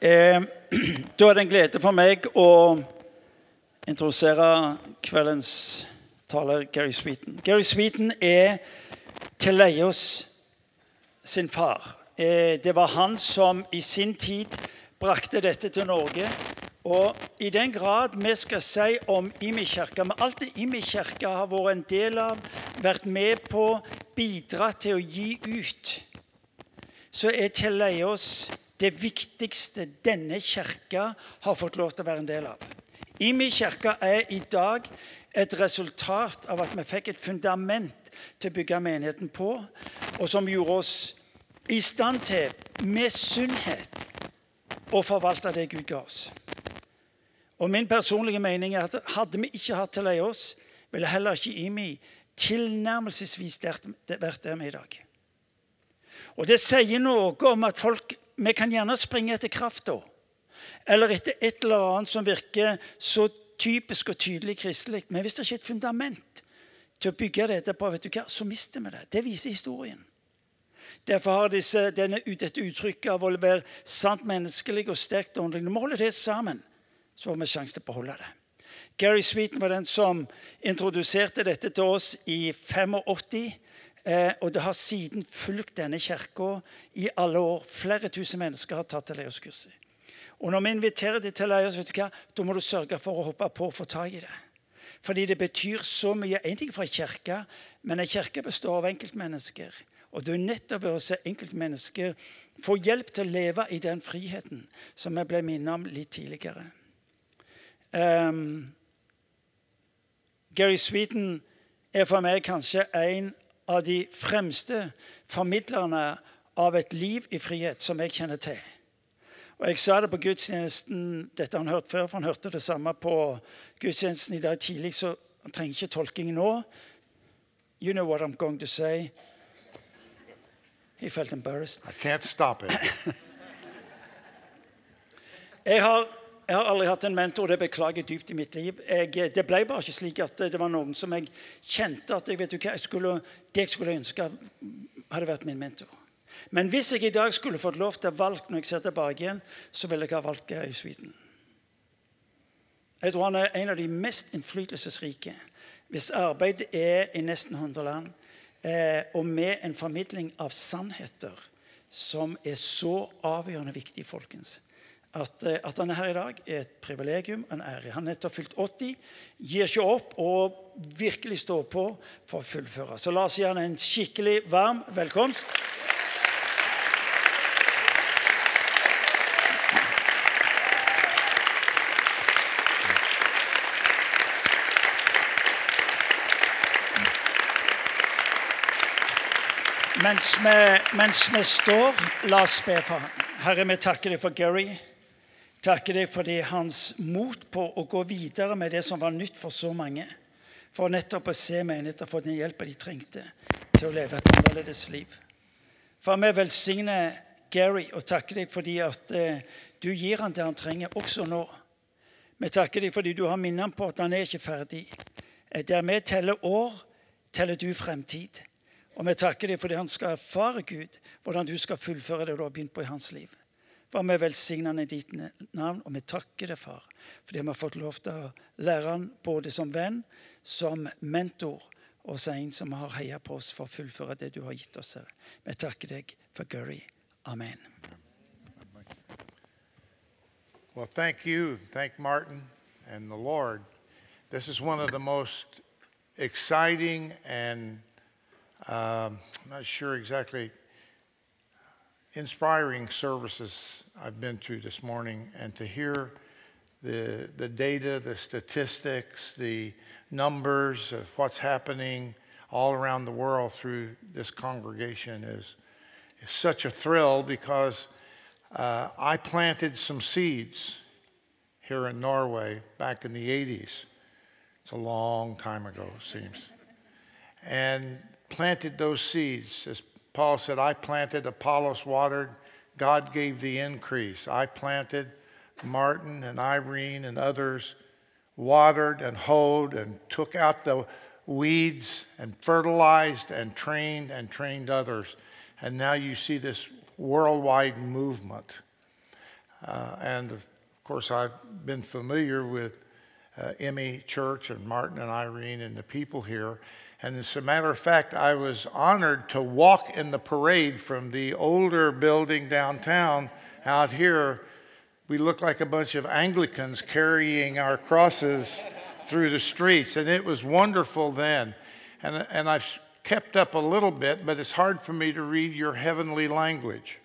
Eh, da er det en glede for meg å introdusere kveldens taler, Gary Sweeten. Gary Sweeten er Teleios sin far. Eh, det var han som i sin tid brakte dette til Norge. Og i den grad vi skal si om Imi kirke Men alt det Imi kirke har vært en del av, vært med på, bidratt til å gi ut, så er Teleios det viktigste denne kirka har fått lov til å være en del av. Imi kirke er i dag et resultat av at vi fikk et fundament til å bygge menigheten på, og som gjorde oss i stand til, med sunnhet, å forvalte det Gud ga oss. Og Min personlige mening er at hadde vi ikke hatt til ei oss, ville heller ikke Imi tilnærmelsesvis vært der vi er i dag. Og Det sier noe om at folk vi kan gjerne springe etter krafta. Eller etter et eller annet som virker så typisk og tydelig kristelig. Men hvis det ikke er et fundament til å bygge dette på, vet du hva, så mister vi det. Det viser historien. Derfor har disse, denne, dette uttrykket av å være sant menneskelig og sterkt åndelig Når vi holder det sammen, så har vi sjanse til å beholde det. Gary Sweeten var den som introduserte dette til oss i 85. Eh, og det har siden fulgt denne kirka i alle år. Flere tusen mennesker har tatt Teleios-kurset. Og når vi inviterer deg til Teleios, vet du hva, da må du sørge for å hoppe på og få tak i det. Fordi det betyr så mye. Én ting for ei kirke, men en kirke består av enkeltmennesker. Og det er nettopp ved å se enkeltmennesker få hjelp til å leve i den friheten som jeg ble minnet om litt tidligere. Um, Gary Sweeten er for meg kanskje en av de fremste formidlerne av et liv i frihet som jeg kjenner til. Og Jeg sa det på gudstjenesten dette han hørt før, for han hørte det samme på gudstjenesten i dag tidlig, så han trenger ikke tolking nå. You know what I'm going to say. He felt embarrassed. I can't stop it. jeg har jeg har aldri hatt en mentor, det beklager jeg dypt i mitt liv. Jeg, det ble bare ikke slik at det var noen som jeg kjente at jeg vet du hva, jeg skulle, det jeg skulle ønske hadde vært min mentor. Men hvis jeg i dag skulle fått lov til å valge når jeg ser tilbake igjen, så ville jeg ha valgt Geir Sweden. Jeg tror han er en av de mest innflytelsesrike. Hvis arbeidet er i nesten 100 land, eh, og med en formidling av sannheter som er så avgjørende viktig, folkens at, eh, at, han er her i dag, er et privilegium, en ære. Han er nettopp fylt 80, gir ikke opp og virkelig står på for å fullføre. Så la oss gi han en skikkelig varm velkomst. Mens vi, mens vi står, la oss be for ham. Herre, vi takker deg for Gary takker deg for det hans mot på å gå videre med det som var nytt for så mange. For nettopp å se menigheter få den hjelpen de trengte til å leve et annerledes liv. For vi velsigner Gary og takker deg fordi at eh, du gir han det han trenger, også nå. Vi takker deg fordi du har minnet ham på at han er ikke ferdig. Eh, der vi teller år, teller du fremtid. Og vi takker deg fordi han skal erfare Gud, hvordan du skal fullføre det du har begynt på i hans liv. I ditt navn, og vi takker deg, far, fordi vi har fått lov til å lære han både som venn, som mentor og som en som har heia på oss for å fullføre det du har gitt oss. Vi takker deg for Gary. Amen. Well, thank you. Thank Martin and the Lord. This is one of the most exciting and um, I'm not sure exactly inspiring services I've been to this morning and to hear the, the data, the statistics, the numbers of what's happening all around the world through this congregation is, is such a thrill because uh, I planted some seeds here in Norway back in the 80s. It's a long time ago, it seems. And planted those seeds as Paul said, I planted, Apollos watered, God gave the increase. I planted, Martin and Irene and others watered and hoed and took out the weeds and fertilized and trained and trained others. And now you see this worldwide movement. Uh, and of course, I've been familiar with uh, Imi Church and Martin and Irene and the people here. And as a matter of fact, I was honored to walk in the parade from the older building downtown out here. We looked like a bunch of Anglicans carrying our crosses through the streets, and it was wonderful then. And, and I've kept up a little bit, but it's hard for me to read your heavenly language.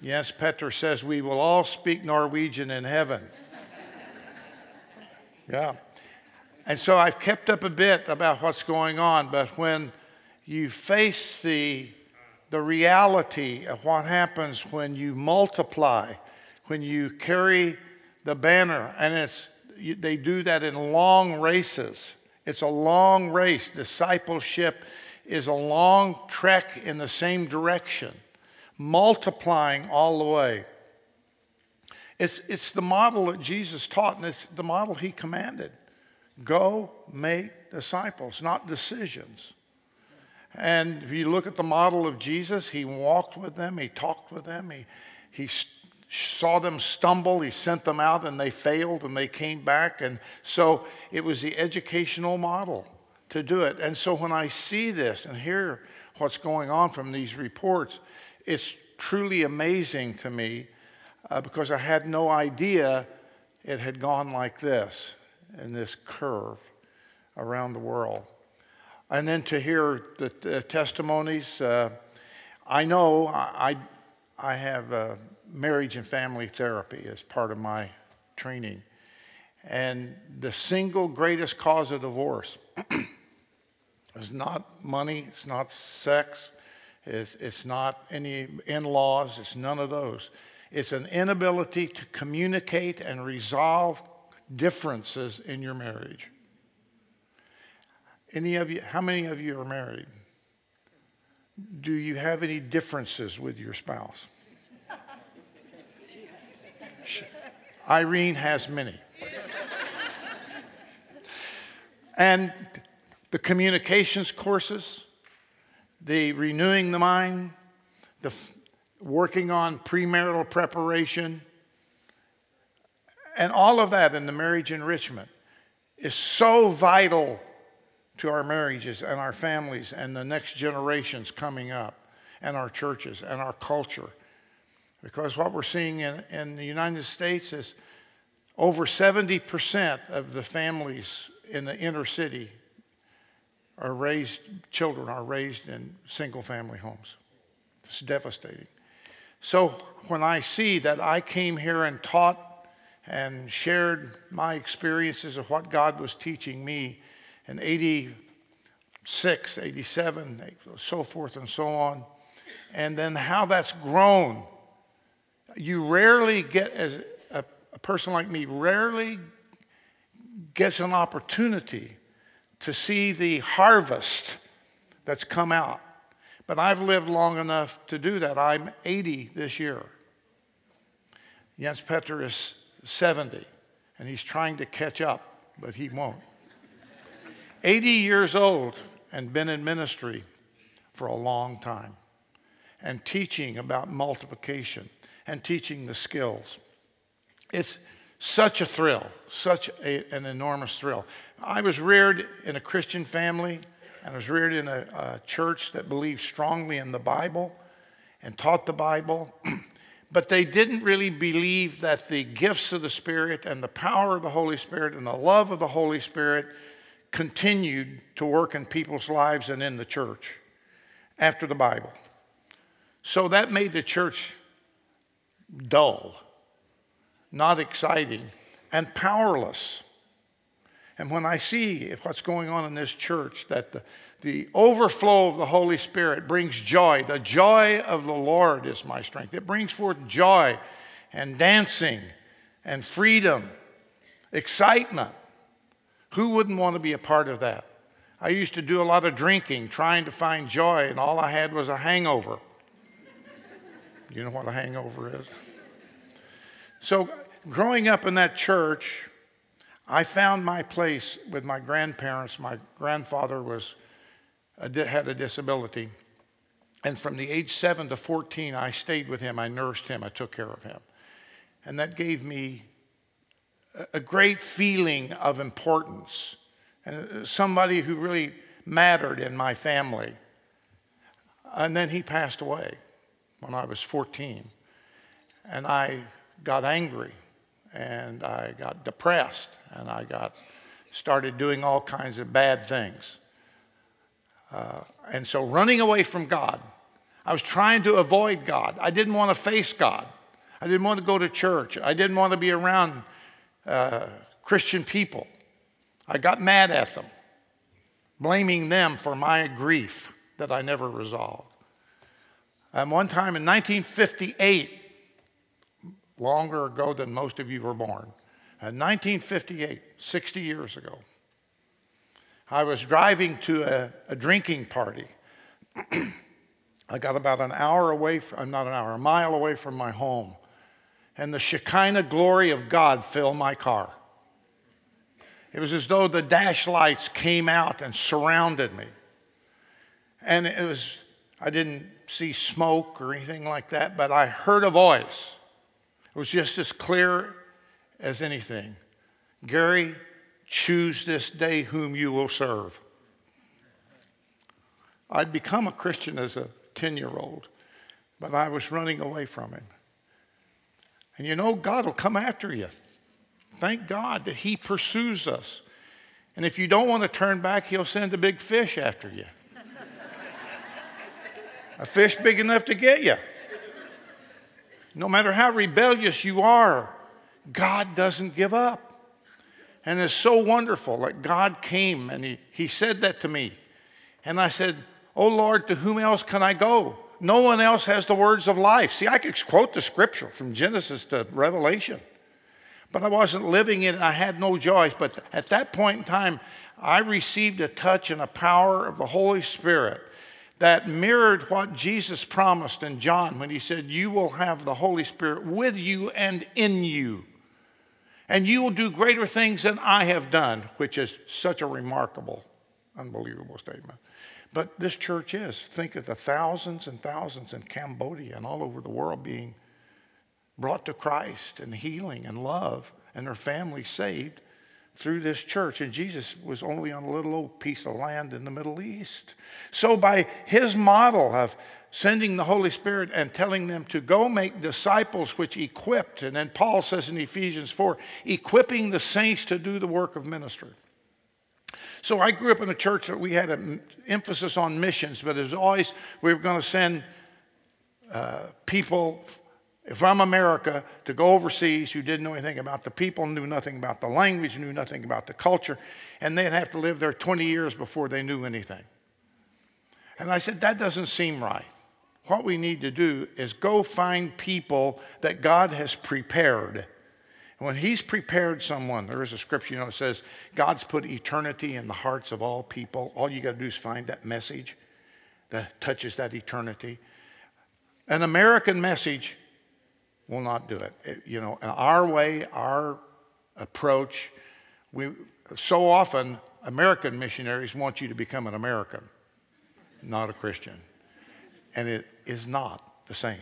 Yes, Petter says we will all speak Norwegian in heaven. Yeah. And so I've kept up a bit about what's going on, but when you face the, the reality of what happens when you multiply, when you carry the banner, and it's, they do that in long races. It's a long race. Discipleship is a long trek in the same direction, multiplying all the way. It's, it's the model that Jesus taught, and it's the model he commanded. Go make disciples, not decisions. And if you look at the model of Jesus, he walked with them, he talked with them, he, he saw them stumble, he sent them out, and they failed and they came back. And so it was the educational model to do it. And so when I see this and hear what's going on from these reports, it's truly amazing to me uh, because I had no idea it had gone like this in this curve around the world. And then to hear the, the testimonies, uh, I know I, I have uh, marriage and family therapy as part of my training. And the single greatest cause of divorce is not money, it's not sex, it's, it's not any in laws, it's none of those. It's an inability to communicate and resolve differences in your marriage. Any of you, how many of you are married? Do you have any differences with your spouse? Irene has many. and the communications courses, the renewing the mind, the working on premarital preparation, and all of that in the marriage enrichment is so vital to our marriages and our families and the next generations coming up and our churches and our culture. Because what we're seeing in, in the United States is over 70% of the families in the inner city are raised, children are raised in single family homes. It's devastating. So when I see that I came here and taught and shared my experiences of what God was teaching me in 86, 87, so forth and so on, and then how that's grown. You rarely get, as a, a person like me, rarely gets an opportunity to see the harvest that's come out. But I've lived long enough to do that. I'm 80 this year. Jens Petter is 70, and he's trying to catch up, but he won't. 80 years old and been in ministry for a long time and teaching about multiplication and teaching the skills. It's such a thrill, such a, an enormous thrill. I was reared in a Christian family and I was reared in a, a church that believed strongly in the Bible and taught the Bible. but they didn't really believe that the gifts of the Spirit and the power of the Holy Spirit and the love of the Holy Spirit continued to work in people's lives and in the church after the Bible. So that made the church dull, not exciting, and powerless. And when I see what's going on in this church, that the, the overflow of the Holy Spirit brings joy. The joy of the Lord is my strength. It brings forth joy and dancing and freedom, excitement. Who wouldn't want to be a part of that? I used to do a lot of drinking, trying to find joy, and all I had was a hangover. You know what a hangover is? So, growing up in that church, I found my place with my grandparents. My grandfather was had a disability. And from the age 7 to 14, I stayed with him. I nursed him. I took care of him. And that gave me a- great feeling of importance and uh, somebody who really mattered in my family. And then he passed away when I was 14. And I got angry and I got depressed and I got started doing all kinds of bad things. Uh, and so running away from God, I was trying to avoid God. I didn't want to face God. I didn't want to go to church. I didn't want to be around uh, Christian people. I got mad at them, blaming them for my grief that I never resolved. And one time in 1958, longer ago than most of you were born, uh, in 1958, 60 years ago, I was driving to a, a drinking party. I got about an hour away, from, uh, not an hour, a mile away from my home. And the Shekinah glory of God filled my car. It was as though the dash lights came out and surrounded me. And it was, I didn't see smoke or anything like that, but I heard a voice. It was just as clear as anything. Gary, choose this day whom you will serve. I'd become a Christian as a 10 year old, but I was running away from him. And you know, God will come after you. Thank God that He pursues us. And if you don't want to turn back, He'll send a big fish after you. a fish big enough to get you. No matter how rebellious you are, God doesn't give up. And it's so wonderful that God came and He, he said that to me. And I said, Oh Lord, to whom else can I go? No one else has the words of life. See, I could quote the scripture from Genesis to Revelation, but I wasn't living it. I had no joy. But at that point in time, I received a touch and a power of the Holy Spirit that mirrored what Jesus promised in John when he said, You will have the Holy Spirit with you and in you. And you will do greater things than I have done, which is such a remarkable, unbelievable statement. But this church is. Think of the thousands and thousands in Cambodia and all over the world being brought to Christ and healing and love and their families saved through this church. And Jesus was only on a little old piece of land in the Middle East. So, by his model of sending the Holy Spirit and telling them to go make disciples, which equipped, and then Paul says in Ephesians 4, equipping the saints to do the work of ministry. So I grew up in a church that we had an emphasis on missions, but as always we were going to send uh, people from America to go overseas who didn't know anything about the people, knew nothing about the language, knew nothing about the culture, and they'd have to live there 20 years before they knew anything. And I said, that doesn't seem right. What we need to do is go find people that God has prepared when he's prepared someone, there is a scripture, you know, it says, God's put eternity in the hearts of all people. All you got to do is find that message that touches that eternity. An American message will not do it. it you know, our way, our approach, we so often American missionaries want you to become an American, not a Christian. And it is not the same.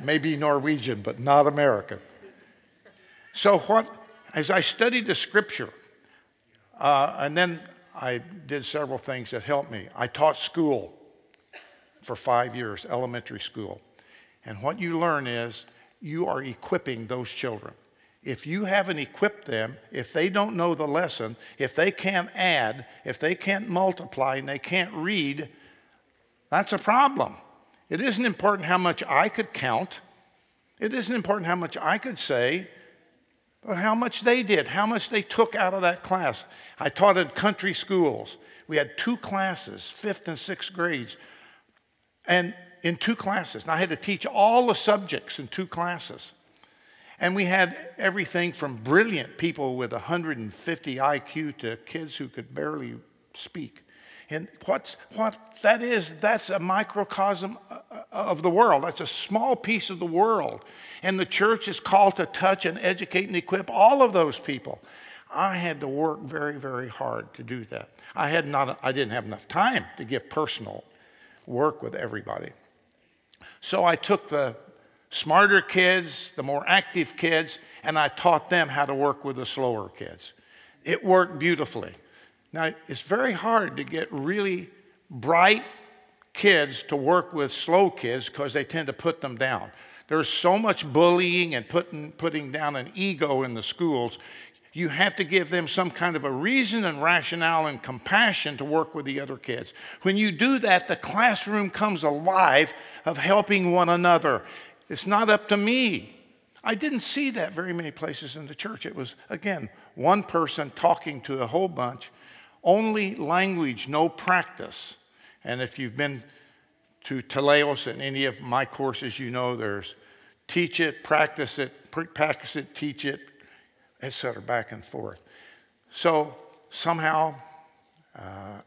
Maybe Norwegian, but not American. So, what, as I studied the scripture, uh, and then I did several things that helped me. I taught school for five years, elementary school. And what you learn is you are equipping those children. If you haven't equipped them, if they don't know the lesson, if they can't add, if they can't multiply, and they can't read, that's a problem. It isn't important how much I could count. It isn't important how much I could say but how much they did, how much they took out of that class. I taught in country schools. We had two classes, fifth and sixth grades, and in two classes. And I had to teach all the subjects in two classes. And we had everything from brilliant people with 150 IQ to kids who could barely speak. And what's, what that is, that's a microcosm uh, uh, of the world. That's a small piece of the world. And the church is called to touch and educate and equip all of those people. I had to work very, very hard to do that. I, had not, I didn't have enough time to give personal work with everybody. So I took the smarter kids, the more active kids, and I taught them how to work with the slower kids. It worked beautifully. Now, it's very hard to get really bright kids to work with slow kids because they tend to put them down. There's so much bullying and putting, putting down an ego in the schools. You have to give them some kind of a reason and rationale and compassion to work with the other kids. When you do that, the classroom comes alive of helping one another. It's not up to me. I didn't see that very many places in the church. It was, again, one person talking to a whole bunch, only language, no practice. And if you've been to Teleios in any of my courses, you know there's teach it, practice it, practice it, teach it, etc., back and forth. So somehow uh,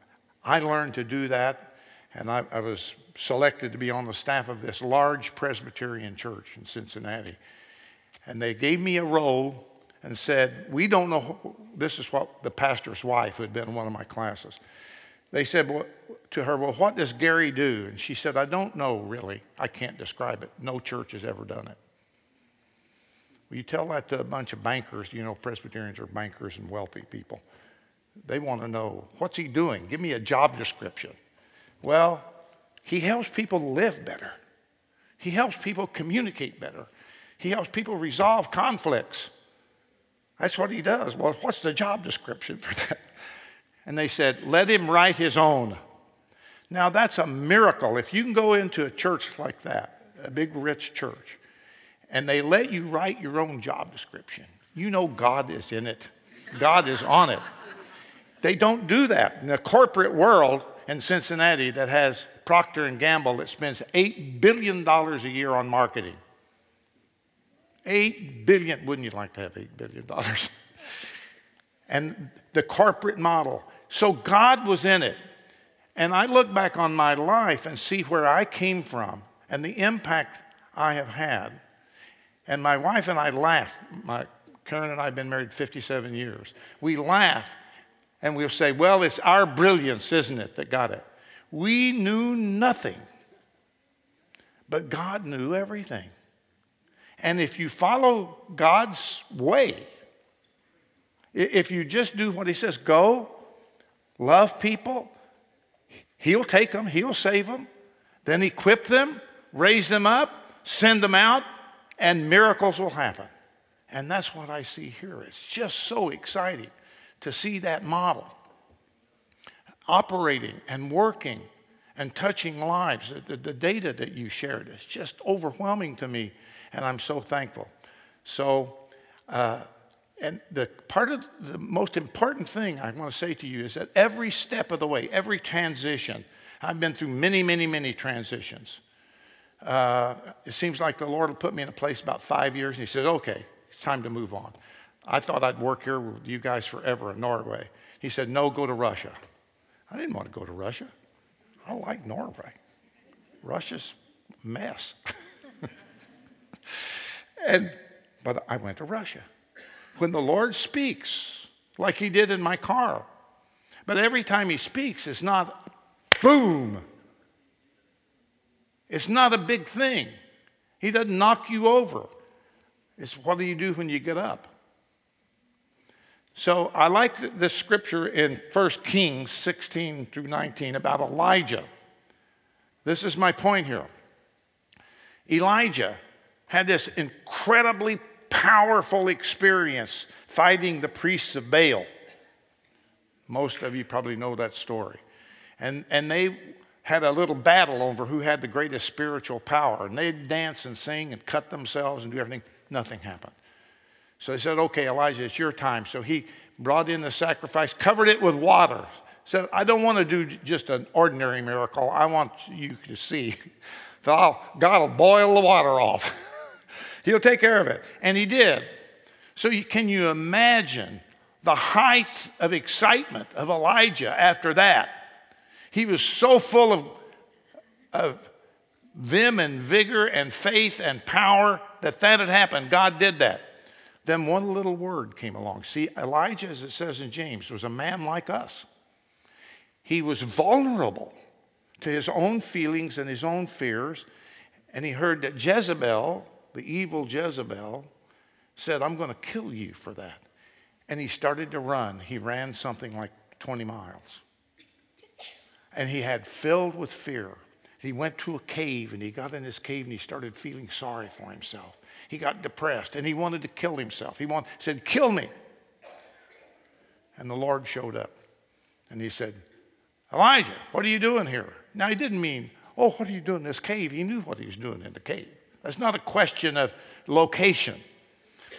I learned to do that, and I, I was selected to be on the staff of this large Presbyterian church in Cincinnati. And they gave me a role and said, We don't know. This is what the pastor's wife, who had been in one of my classes, they said to her, Well, what does Gary do? And she said, I don't know really. I can't describe it. No church has ever done it. Well, you tell that to a bunch of bankers, you know, Presbyterians are bankers and wealthy people. They want to know, what's he doing? Give me a job description. Well, he helps people live better. He helps people communicate better. He helps people resolve conflicts. That's what he does. Well, what's the job description for that? And they said, let him write his own. Now, that's a miracle. If you can go into a church like that, a big, rich church, and they let you write your own job description, you know God is in it, God is on it. They don't do that in the corporate world in Cincinnati that has Procter and Gamble that spends $8 billion a year on marketing. 8 billion, wouldn't you like to have $8 billion? and the corporate model. So God was in it. And I look back on my life and see where I came from and the impact I have had. And my wife and I laugh. My, Karen and I have been married 57 years. We laugh and we'll say, Well, it's our brilliance, isn't it, that got it? We knew nothing, but God knew everything. And if you follow God's way, if you just do what He says, go, love people, He'll take them, He'll save them, then equip them, raise them up, send them out, and miracles will happen. And that's what I see here. It's just so exciting to see that model operating and working and touching lives. The, the, data that you shared is just overwhelming to me, and I'm so thankful. So, uh, and the part of the most important thing I want to say to you is that every step of the way, every transition, I've been through many, many, many transitions. Uh, it seems like the Lord will put me in a place about five years, and He says, "Okay, it's time to move on." I thought I'd work here with you guys forever in Norway. He said, "No, go to Russia." I didn't want to go to Russia. I like Norway. Russia's mess. and but I went to Russia when the Lord speaks, like He did in my car. But every time He speaks, it's not boom. It's not a big thing. He doesn't knock you over. It's what do you do when you get up? So I like this scripture in 1 Kings 16 through 19 about Elijah. This is my point here. Elijah had this incredibly powerful experience fighting the priests of Baal. Most of you probably know that story. And, and they had a little battle over who had the greatest spiritual power. And they'd dance and sing and cut themselves and do everything. Nothing happened. So they said, Okay, Elijah, it's your time. So he brought in the sacrifice, covered it with water. Said, I don't want to do just an ordinary miracle. I want you to see that God will boil the water off. He'll take care of it. And he did. So you, can you imagine the height of excitement of Elijah after that? He was so full of, of vim and vigor and faith and power that that had happened. God did that. Then one little word came along. See, Elijah, as it says in James, was a man like us. He was vulnerable to his own feelings and his own fears. And he heard that Jezebel the evil Jezebel, said, I'm going to kill you for that. And he started to run. He ran something like 20 miles. And he had filled with fear. He went to a cave and he got in his cave and he started feeling sorry for himself. He got depressed and he wanted to kill himself. He want, said, Kill me. And the Lord showed up and he said, Elijah, what are you doing here? Now, he didn't mean, Oh, what are you doing in this cave? He knew what he was doing in the cave. That's not a question of location,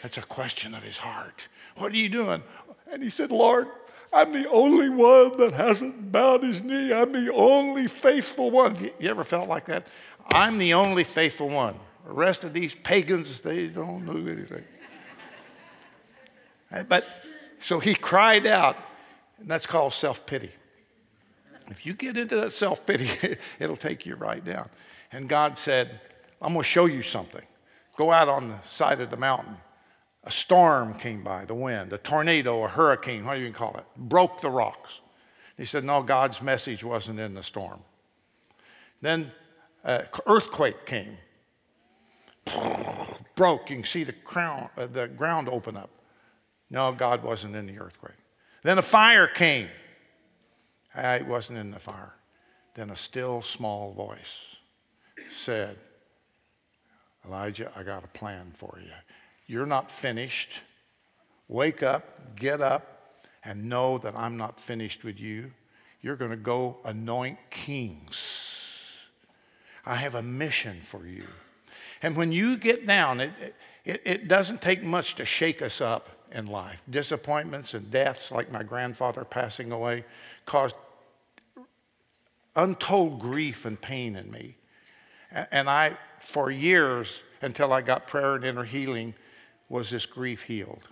that's a question of his heart. What are you doing? And he said, Lord, I'm the only one that hasn't bowed his knee. I'm the only faithful one. You ever felt like that? I'm the only faithful one. The rest of these pagans, they don't know anything. But so he cried out, and that's called self pity. If you get into that self pity, it'll take you right down. And God said, I'm going to show you something. Go out on the side of the mountain. A storm came by, the wind, a tornado, a hurricane, what do you call it, broke the rocks. He said, No, God's message wasn't in the storm. Then an earthquake came, broke. You can see the, crown, uh, the ground open up. No, God wasn't in the earthquake. Then a fire came. Ah, it wasn't in the fire. Then a still small voice said, Elijah, I got a plan for you. You're not finished. Wake up, get up, and know that I'm not finished with you. You're going to go anoint kings. I have a mission for you. And when you get down, it, it, it doesn't take much to shake us up in life. Disappointments and deaths, like my grandfather passing away, caused untold grief and pain in me. And I, for years, until I got prayer and inner healing, was this grief healed.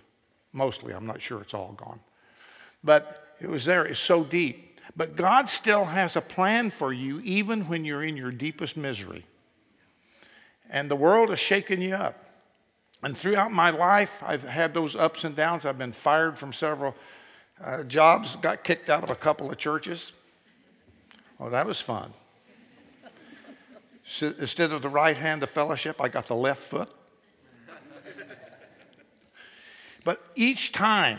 Mostly, I'm not sure it's all gone. But it was there, it's so deep. But God still has a plan for you, even when you're in your deepest misery. And the world has shaken you up. And throughout my life, I've had those ups and downs. I've been fired from several uh, jobs, got kicked out of a couple of churches. Oh, that was fun. So instead of the right hand of fellowship, I got the left foot. But each time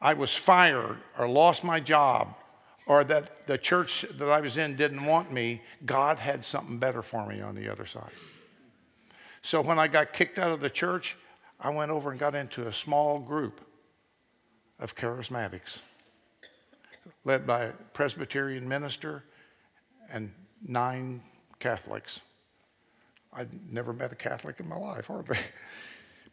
I was fired or lost my job or that the church that I was in didn't want me, God had something better for me on the other side. So when I got kicked out of the church, I went over and got into a small group of charismatics led by a Presbyterian minister and nine Catholics. I'd never met a Catholic in my life, hardly.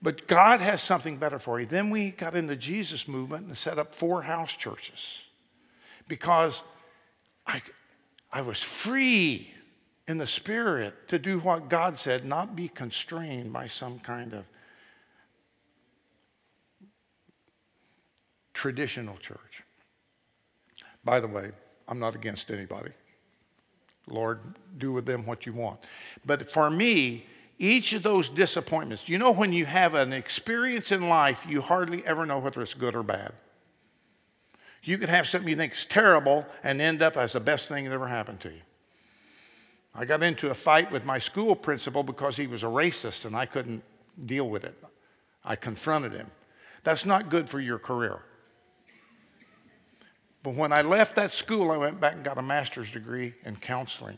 But God has something better for you. Then we got into Jesus movement and set up four house churches because I, I was free in the spirit to do what God said, not be constrained by some kind of traditional church. By the way, I'm not against anybody. Lord, do with them what you want. But for me, each of those disappointments, you know, when you have an experience in life, you hardly ever know whether it's good or bad. You can have something you think is terrible and end up as the best thing that ever happened to you. I got into a fight with my school principal because he was a racist and I couldn't deal with it. I confronted him. That's not good for your career. But when I left that school, I went back and got a master's degree in counseling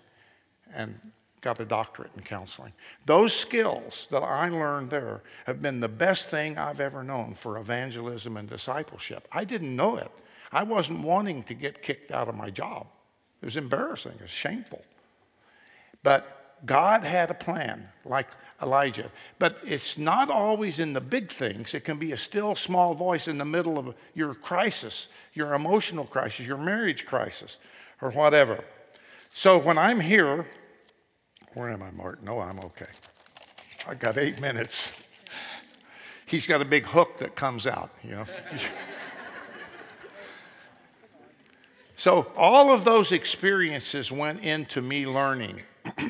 and got a doctorate in counseling. Those skills that I learned there have been the best thing I've ever known for evangelism and discipleship. I didn't know it. I wasn't wanting to get kicked out of my job. It was embarrassing, it was shameful. But God had a plan, like Elijah. But it's not always in the big things. It can be a still small voice in the middle of your crisis, your emotional crisis, your marriage crisis, or whatever. So when I'm here, where am I, Martin? Oh, I'm okay. I got eight minutes. He's got a big hook that comes out, you know. so all of those experiences went into me learning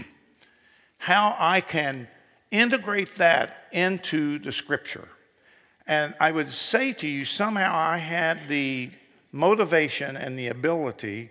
how I can integrate that into the scripture. And I would say to you, somehow I had the motivation and the ability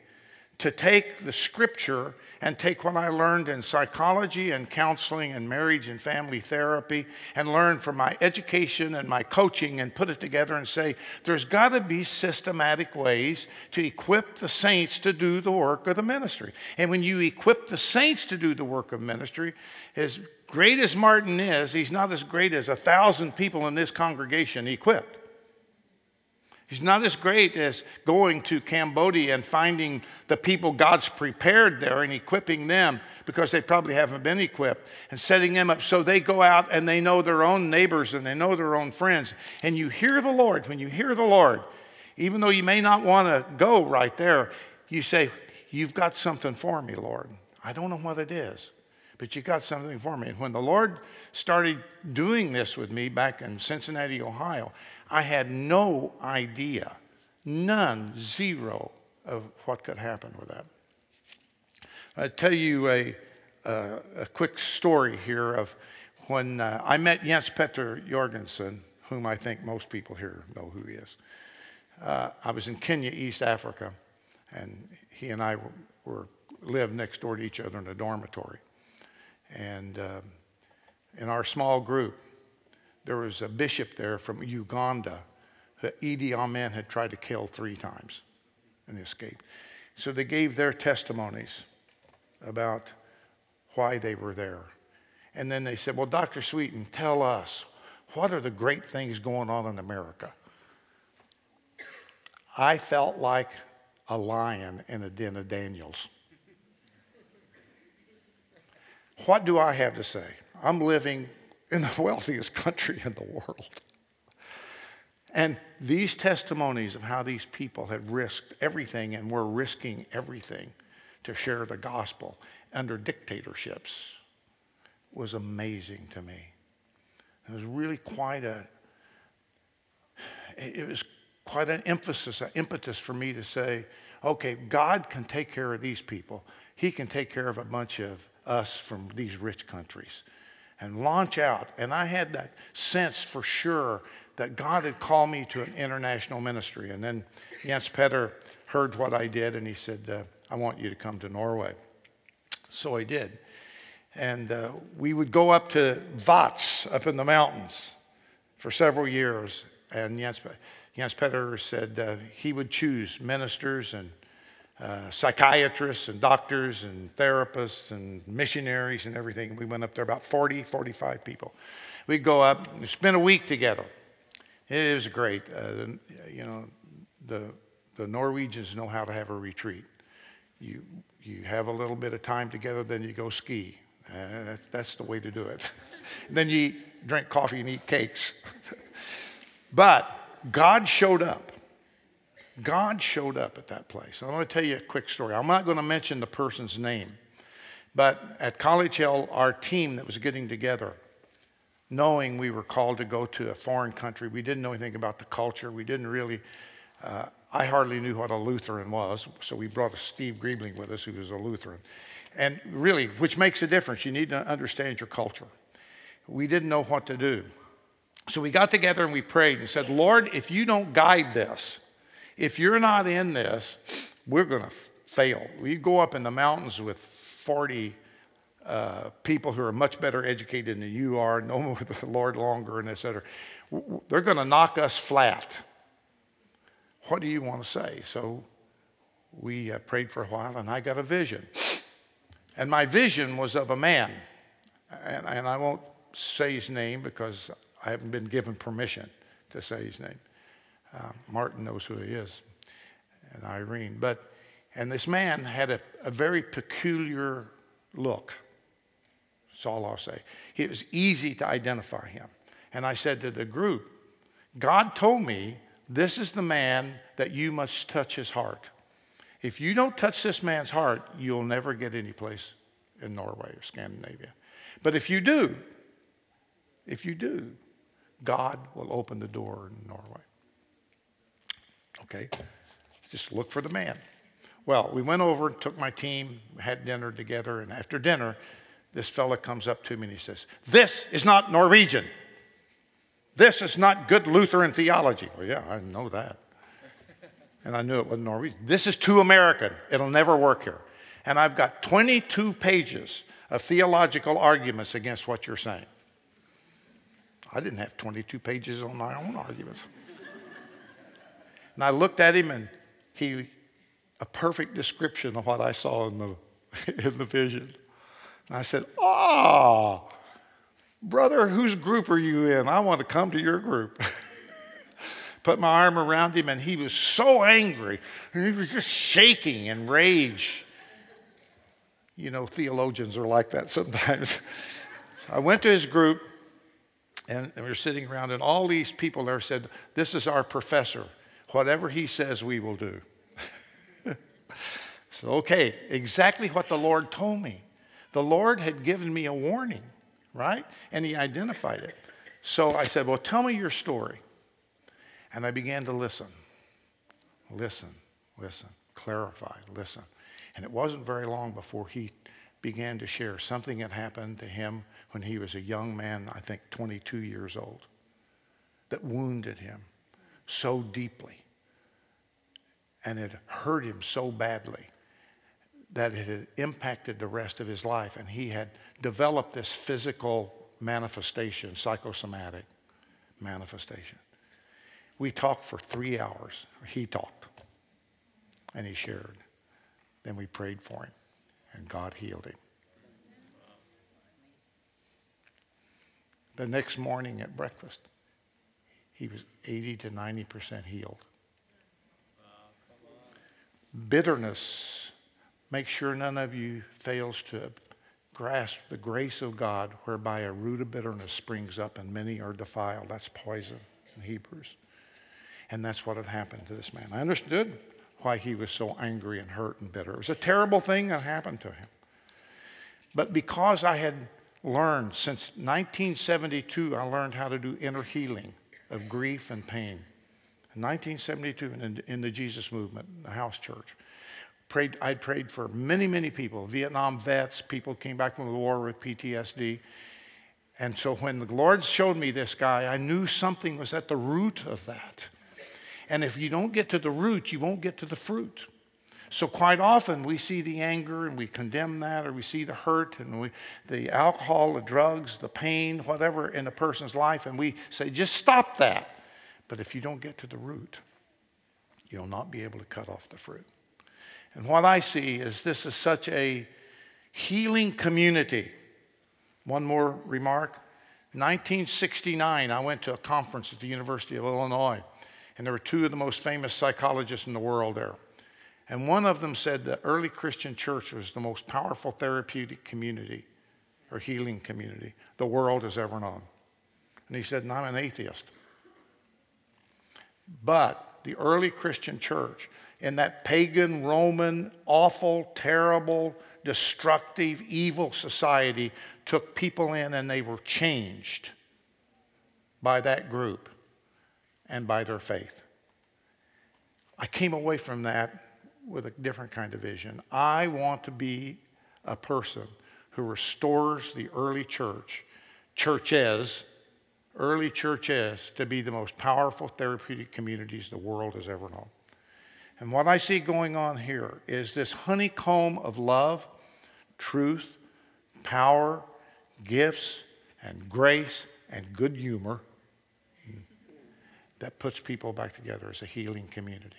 to take the scripture and take what I learned in psychology and counseling and marriage and family therapy and learn from my education and my coaching and put it together and say, there's got to be systematic ways to equip the saints to do the work of the ministry. And when you equip the saints to do the work of ministry, as great as Martin is, he's not as great as a thousand people in this congregation equipped. He's not as great as going to Cambodia and finding the people God's prepared there and equipping them because they probably haven't been equipped and setting them up so they go out and they know their own neighbors and they know their own friends. And you hear the Lord. When you hear the Lord, even though you may not want to go right there, you say, You've got something for me, Lord. I don't know what it is, but you've got something for me. And when the Lord started doing this with me back in Cincinnati, Ohio, I had no idea, none, zero of what could happen with that. I'll tell you a, a quick story here of when uh, I met Jens Petter Jorgensen, whom I think most people here know who he is. Uh, I was in Kenya, East Africa, and he and I were, were lived next door to each other in a dormitory. And um, in our small group, there was a bishop there from Uganda that Idi Amin had tried to kill three times and escaped. So they gave their testimonies about why they were there. And then they said, Well, Dr. Sweeten, tell us, what are the great things going on in America? I felt like a lion in a den of Daniels. What do I have to say? I'm living in the wealthiest country in the world. And these testimonies of how these people had risked everything and were risking everything to share the gospel under dictatorships was amazing to me. It was really quite a, it was quite an emphasis, an impetus for me to say, okay, God can take care of these people. He can take care of a bunch of us from these rich countries and launch out. And I had that sense for sure that God had called me to an international ministry. And then Jens Petter heard what I did and he said, uh, I want you to come to Norway. So I did. And uh, we would go up to Vats up in the mountains for several years. And Jens, Jens Petter said uh, he would choose ministers and uh, psychiatrists and doctors and therapists and missionaries and everything. We went up there about 40, 45 people. We'd go up and spend a week together. It was great. Uh, you know, the, the Norwegians know how to have a retreat. You, you have a little bit of time together, then you go ski. Uh, that's, that's the way to do it. then you eat, drink coffee and eat cakes. but God showed up. God showed up at that place. I want to tell you a quick story. I'm not going to mention the person's name, but at College Hill, our team that was getting together, knowing we were called to go to a foreign country, we didn't know anything about the culture. We didn't really, uh, I hardly knew what a Lutheran was, so we brought a Steve Griebling with us, who was a Lutheran. And really, which makes a difference. You need to understand your culture. We didn't know what to do. So we got together and we prayed and said, Lord, if you don't guide this, if you're not in this, we're going to fail. We go up in the mountains with 40 uh, people who are much better educated than you are, know the Lord longer, and et cetera. They're going to knock us flat. What do you want to say? So we uh, prayed for a while, and I got a vision. And my vision was of a man. And, and I won't say his name because I haven't been given permission to say his name. Uh, Martin knows who he is, and Irene. But and this man had a, a very peculiar look. That's all I'll say. It was easy to identify him. And I said to the group, God told me this is the man that you must touch his heart. If you don't touch this man's heart, you'll never get any place in Norway or Scandinavia. But if you do, if you do, God will open the door in Norway. Okay? Just look for the man. Well, we went over, and took my team, had dinner together, and after dinner, this fella comes up to me and he says, This is not Norwegian. This is not good Lutheran theology. Well, yeah, I know that. And I knew it wasn't Norwegian. This is too American. It'll never work here. and I've got 22 pages of theological arguments against what you're saying. I didn't have 22 pages on my own arguments. And I looked at him, and he, a perfect description of what I saw in the, in the vision. And I said, Ah, oh, brother, whose group are you in? I want to come to your group. Put my arm around him, and he was so angry. And he was just shaking in rage. You know, theologians are like that sometimes. I went to his group, and we were sitting around, and all these people there said, This is our professor. Whatever he says, we will do. so, okay, exactly what the Lord told me. The Lord had given me a warning, right? And he identified it. So I said, Well, tell me your story. And I began to listen, listen, listen, clarify, listen. And it wasn't very long before he began to share something had happened to him when he was a young man, I think 22 years old, that wounded him so deeply and it hurt him so badly that it had impacted the rest of his life. And he had developed this physical manifestation, psychosomatic manifestation. We talked for three hours. He talked and he shared. Then we prayed for him and God healed him. The next morning at breakfast, he was 80 to 90% healed. Bitterness Make sure none of you fails to grasp the grace of God whereby a root of bitterness springs up and many are defiled. That's poison in Hebrews. And that's what had happened to this man. I understood why he was so angry and hurt and bitter. It was a terrible thing that happened to him. But because I had learned since 1972, I learned how to do inner healing of grief and pain. In 1972, in, in the Jesus movement, the house church prayed, I'd prayed for many, many people Vietnam vets, people came back from the war with PTSD. And so when the Lord showed me this guy, I knew something was at the root of that. And if you don't get to the root, you won't get to the fruit. So quite often we see the anger and we condemn that, or we see the hurt and we, the alcohol, the drugs, the pain, whatever in a person's life, and we say, just stop that. But if you don't get to the root, you'll not be able to cut off the fruit. And what I see is this is such a healing community. One more remark. 1969, I went to a conference at the University of Illinois, and there were two of the most famous psychologists in the world there. And one of them said the early Christian church was the most powerful therapeutic community or healing community the world has ever known. And he said, and I'm an atheist. But the early Christian church in that pagan, Roman, awful, terrible, destructive, evil society took people in and they were changed by that group and by their faith. I came away from that with a different kind of vision. I want to be a person who restores the early church, churches, early churches, to be the most powerful therapeutic communities the world has ever known. And what I see going on here is this honeycomb of love, truth, power, gifts, and grace, and good humor that puts people back together as a healing community.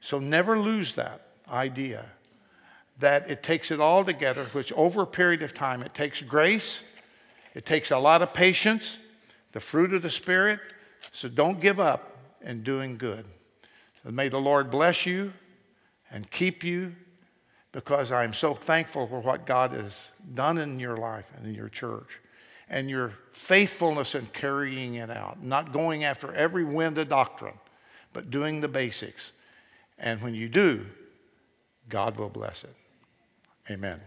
So never lose that idea that it takes it all together, which over a period of time, it takes grace, it takes a lot of patience, the fruit of the Spirit. So don't give up in doing good. May the Lord bless you and keep you because I'm so thankful for what God has done in your life and in your church and your faithfulness in carrying it out, not going after every wind of doctrine, but doing the basics. And when you do, God will bless it. Amen.